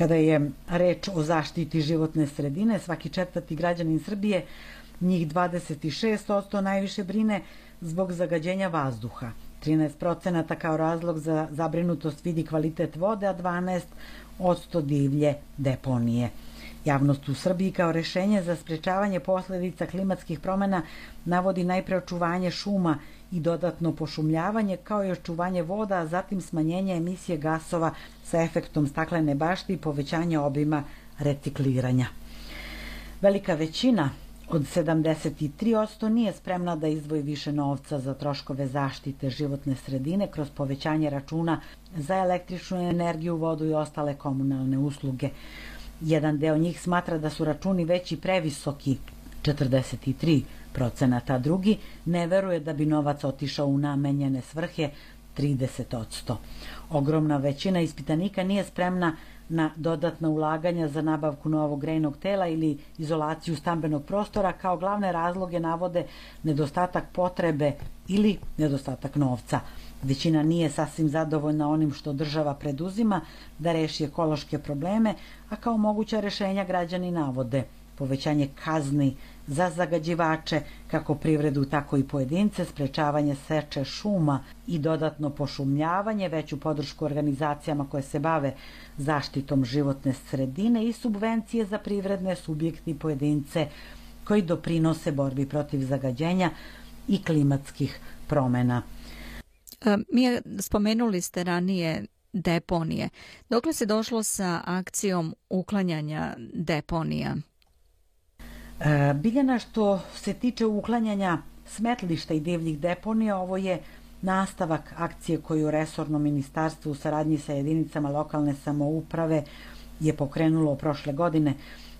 Kada je reč o zaštiti životne sredine, svaki četvrti građanin Srbije, njih 26% najviše brine zbog zagađenja vazduha. 13% kao razlog za zabrinutost vidi kvalitet vode, a 12% divlje deponije. Javnost u Srbiji kao rešenje za sprečavanje posljedica klimatskih promjena navodi najpre očuvanje šuma i dodatno pošumljavanje kao i očuvanje voda, a zatim smanjenje emisije gasova sa efektom staklene bašte i povećanje obima recikliranja. Velika većina od 73% nije spremna da izdvoji više novca za troškove zaštite životne sredine kroz povećanje računa za električnu energiju, vodu i ostale komunalne usluge. Jedan deo njih smatra da su računi veći previsoki, 43 procenata, drugi ne veruje da bi novac otišao u namenjene svrhe, 30%. Ogromna većina ispitanika nije spremna na dodatna ulaganja za nabavku novog grejnog tela ili izolaciju stambenog prostora kao glavne razloge navode nedostatak potrebe ili nedostatak novca. Većina nije sasvim zadovoljna onim što država preduzima da reši ekološke probleme, a kao moguća rešenja građani navode povećanje kazni za zagađivače, kako privredu, tako i pojedince, sprečavanje seče šuma i dodatno pošumljavanje, veću podršku organizacijama koje se bave zaštitom životne sredine i subvencije za privredne subjekti pojedince koji doprinose borbi protiv zagađenja i klimatskih promena.
E, mi spomenuli ste ranije deponije. Dokle se došlo sa akcijom uklanjanja deponija?
E, Biljana, što se tiče uklanjanja smetlišta i divljih deponija, ovo je nastavak akcije koju Resorno ministarstvo u saradnji sa jedinicama lokalne samouprave je pokrenulo prošle godine.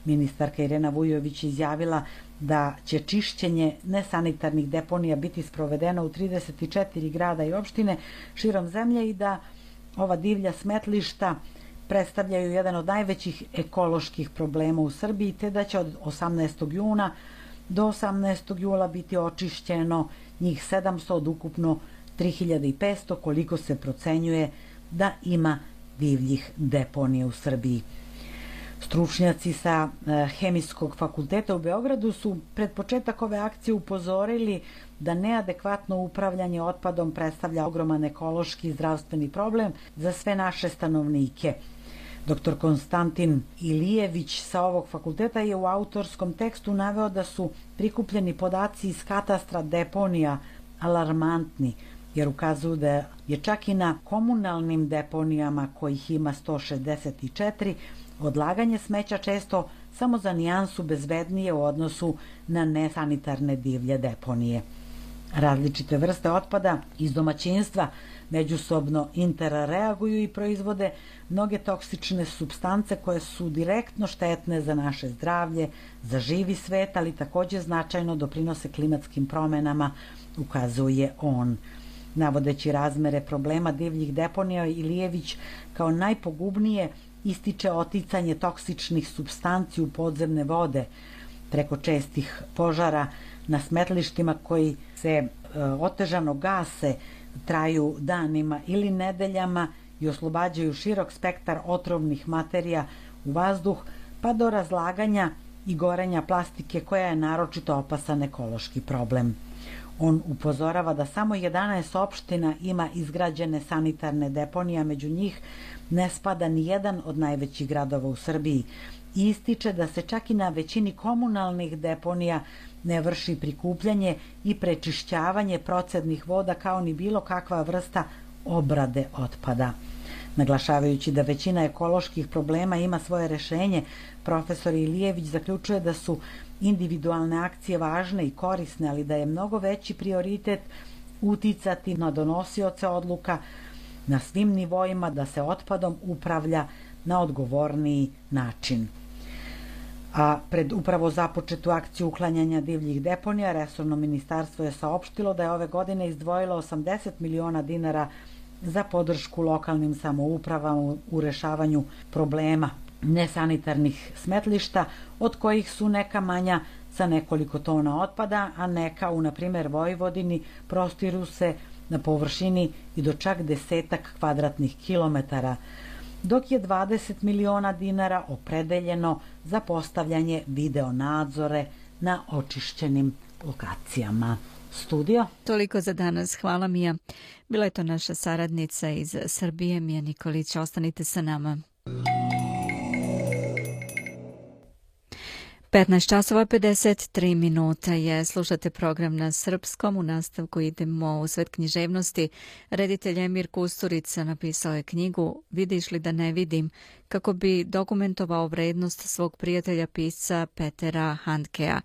Ministarka Irena Vujović izjavila da će čišćenje nesanitarnih deponija biti sprovedeno u 34 grada i opštine širom zemlje i da ova divlja smetlišta predstavljaju jedan od najvećih ekoloških problema u Srbiji, te da će od 18. juna do 18. jula biti očišćeno njih 700 od ukupno 3500 koliko se procenjuje da ima divljih deponija u Srbiji. Stručnjaci sa e, Hemijskog fakulteta u Beogradu su pred početak ove akcije upozorili da neadekvatno upravljanje otpadom predstavlja ogroman ekološki i zdravstveni problem za sve naše stanovnike. Dr. Konstantin Ilijević sa ovog fakulteta je u autorskom tekstu naveo da su prikupljeni podaci iz katastra deponija alarmantni, jer ukazuju da je čak i na komunalnim deponijama kojih ima 164 odlaganje smeća često samo za nijansu bezbednije u odnosu na nesanitarne divlje deponije. Različite vrste otpada iz domaćinstva međusobno interreaguju i proizvode mnoge toksične substance koje su direktno štetne za naše zdravlje, za živi svet, ali takođe značajno doprinose klimatskim promenama, ukazuje on. Navodeći razmere problema divljih deponija, Ilijević kao najpogubnije ističe oticanje toksičnih substanci u podzemne vode preko čestih požara na smetlištima koji se e, otežano gase, traju danima ili nedeljama i oslobađaju širok spektar otrovnih materija u vazduh, pa do razlaganja i gorenja plastike koja je naročito opasan ekološki problem. On upozorava da samo 11 opština ima izgrađene sanitarne deponije, među njih ne spada ni jedan od najvećih gradova u Srbiji. Ističe da se čak i na većini komunalnih deponija ne vrši prikupljanje i prečišćavanje procednih voda kao ni bilo kakva vrsta obrade otpada. Naglašavajući da većina ekoloških problema ima svoje rešenje, profesor Ilijević zaključuje da su individualne akcije važne i korisne, ali da je mnogo veći prioritet uticati na donosioce odluka na svim nivoima da se otpadom upravlja na odgovorniji način. A pred upravo započetu akciju uklanjanja divljih deponija, Resorno ministarstvo je saopštilo da je ove godine izdvojilo 80 miliona dinara za podršku lokalnim samoupravama u rešavanju problema nesanitarnih smetlišta, od kojih su neka manja sa nekoliko tona otpada, a neka u, na primjer, Vojvodini prostiru se na površini i do čak desetak kvadratnih kilometara, dok je 20 miliona dinara opredeljeno za postavljanje videonadzore na očišćenim lokacijama. Studio.
Toliko za danas. Hvala Mija. Bila je to naša saradnica iz Srbije, Mija Nikolić. Ostanite sa nama. 15 časova 53 minuta je. Slušate program na srpskom. U nastavku idemo u svet književnosti. Reditelj Emir Kusturica napisao je knjigu Vidiš li da ne vidim kako bi dokumentovao vrednost svog prijatelja pisca Petera Handkea.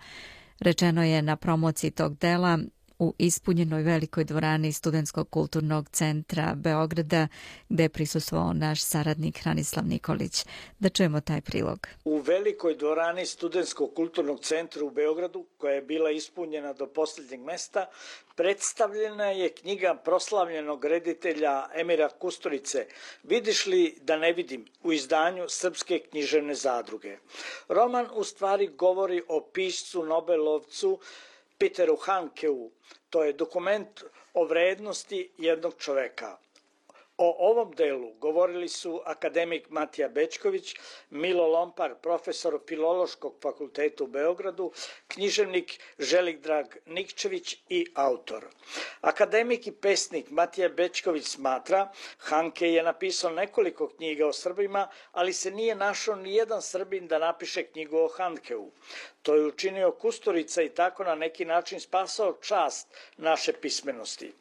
Rečeno je na promociji tog dela u ispunjenoj velikoj dvorani Studenskog kulturnog centra Beograda, gde je prisustvovao naš saradnik Hranislav Nikolić. Da čujemo taj prilog.
U velikoj dvorani Studenskog kulturnog centra u Beogradu, koja je bila ispunjena do posljednjeg mesta, predstavljena je knjiga proslavljenog reditelja Emira Kusturice Vidiš li da ne vidim u izdanju Srpske književne zadruge. Roman u stvari govori o piscu Nobelovcu Peteru Hankeu, to je dokument o vrednosti jednog čoveka. O ovom delu govorili su akademik Matija Bečković, Milo Lompar, profesor Filološkog fakulteta u Beogradu, književnik Želik Drag Nikčević i autor. Akademik i pesnik Matija Bečković smatra, Hanke je napisao nekoliko knjiga o Srbima, ali se nije našao ni jedan Srbin da napiše knjigu o Hankeu. To je učinio Kusturica i tako na neki način spasao čast naše pismenosti.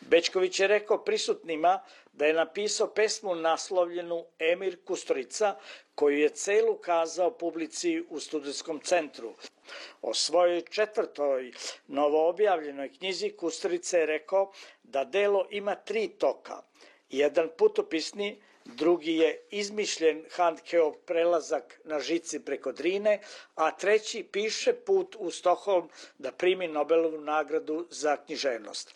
Bečković je rekao prisutnima da je napisao pesmu naslovljenu Emir Kusturica, koju je celu kazao publici u studijskom centru. O svojoj četvrtoj novoobjavljenoj knjizi Kusturica je rekao da delo ima tri toka. Jedan putopisni, drugi je izmišljen Handkeov prelazak na žici preko Drine, a treći piše put u Stoholm da primi Nobelovu nagradu za književnost.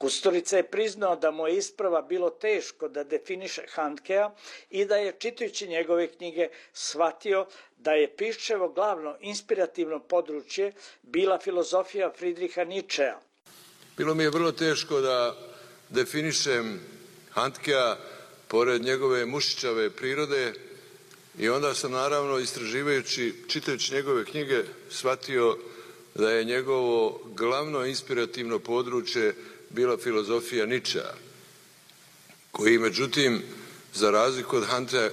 Kusturica je priznao da mu je isprava bilo teško da definiše Handkea i da je, čitajući njegove knjige, shvatio da je Piščevo glavno inspirativno područje bila filozofija Fridriha Nietzschea.
Bilo mi je vrlo teško da definišem Handkea pored njegove mušićave prirode I onda sam naravno istraživajući, čitajući njegove knjige, shvatio da je njegovo glavno inspirativno područje bila filozofija Niča, koji međutim, za razliku od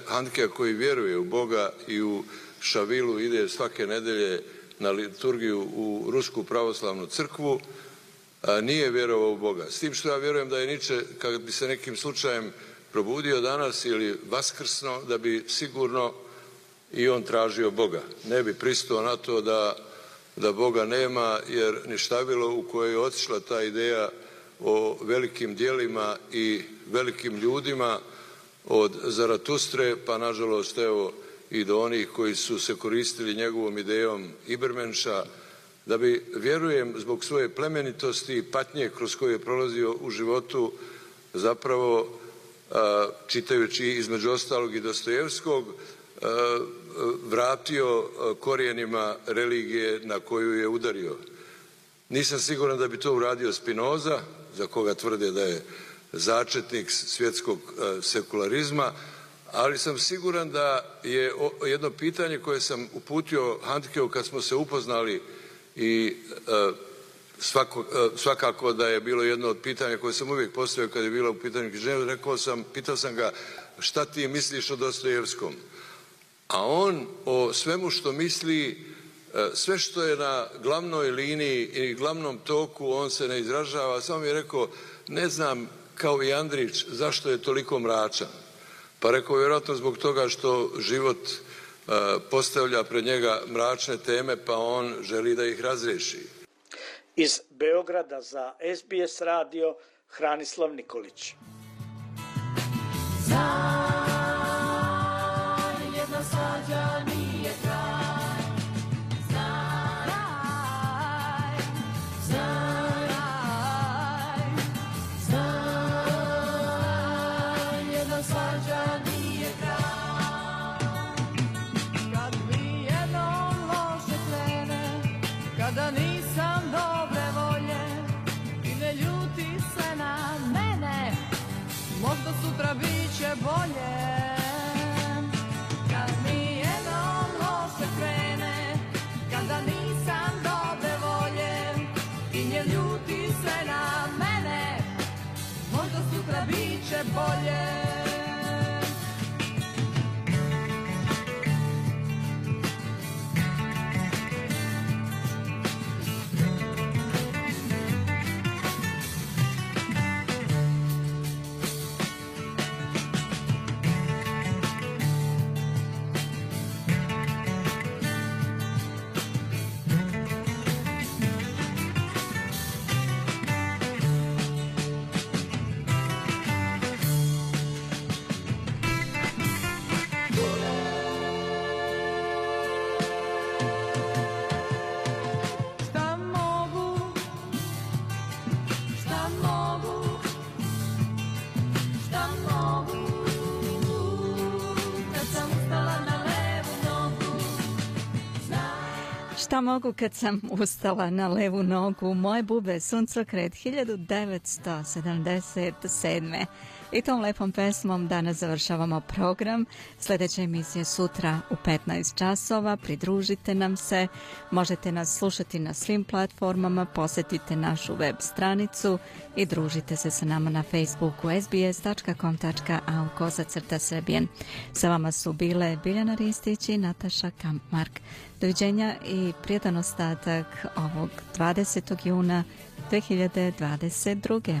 Handkea koji vjeruje u Boga i u Šavilu ide svake nedelje na liturgiju u Rusku pravoslavnu crkvu, nije vjerovao u Boga. S tim što ja vjerujem da je Niče, kad bi se nekim slučajem probudio danas ili vaskrsno, da bi sigurno i on tražio Boga. Ne bi pristao na to da, da Boga nema, jer ništavilo u kojoj je otišla ta ideja o velikim dijelima i velikim ljudima od Zaratustre, pa nažalost evo i do onih koji su se koristili njegovom idejom Ibermenša, da bi, vjerujem, zbog svoje plemenitosti i patnje kroz koje je prolazio u životu, zapravo, čitajući između ostalog i Dostojevskog, vratio korijenima religije na koju je udario. Nisam siguran da bi to uradio Spinoza, za koga tvrde da je začetnik svjetskog e, sekularizma, ali sam siguran da je jedno pitanje koje sam uputio Handkeu kad smo se upoznali i e, svako, e, svakako da je bilo jedno od pitanja koje sam uvijek postavio kad je bilo u pitanju književnosti, rekao sam, pitao sam ga šta ti misliš o Dostojevskom? A on o svemu što misli, sve što je na glavnoj liniji i glavnom toku, on se ne izražava, samo mi je rekao, ne znam kao i Andrić zašto je toliko mračan. Pa rekao, vjerojatno zbog toga što život e, postavlja pred njega mračne teme, pa on želi da ih razreši.
Iz Beograda za SBS radio Hranislav Nikolić. Znam
Šta mogu kad sam ustala na levu nogu? Moje bube suncokret 1977. I tom lepom pesmom danas završavamo program. Sljedeća emisija sutra u 15 časova. Pridružite nam se. Možete nas slušati na svim platformama. Posjetite našu web stranicu i družite se sa nama na Facebooku sbs.com.au kozacrta srbijen. Sa vama su bile Biljana Ristić i Nataša Kampmark. Doviđenja i prijedan ostatak ovog 20. juna 2022.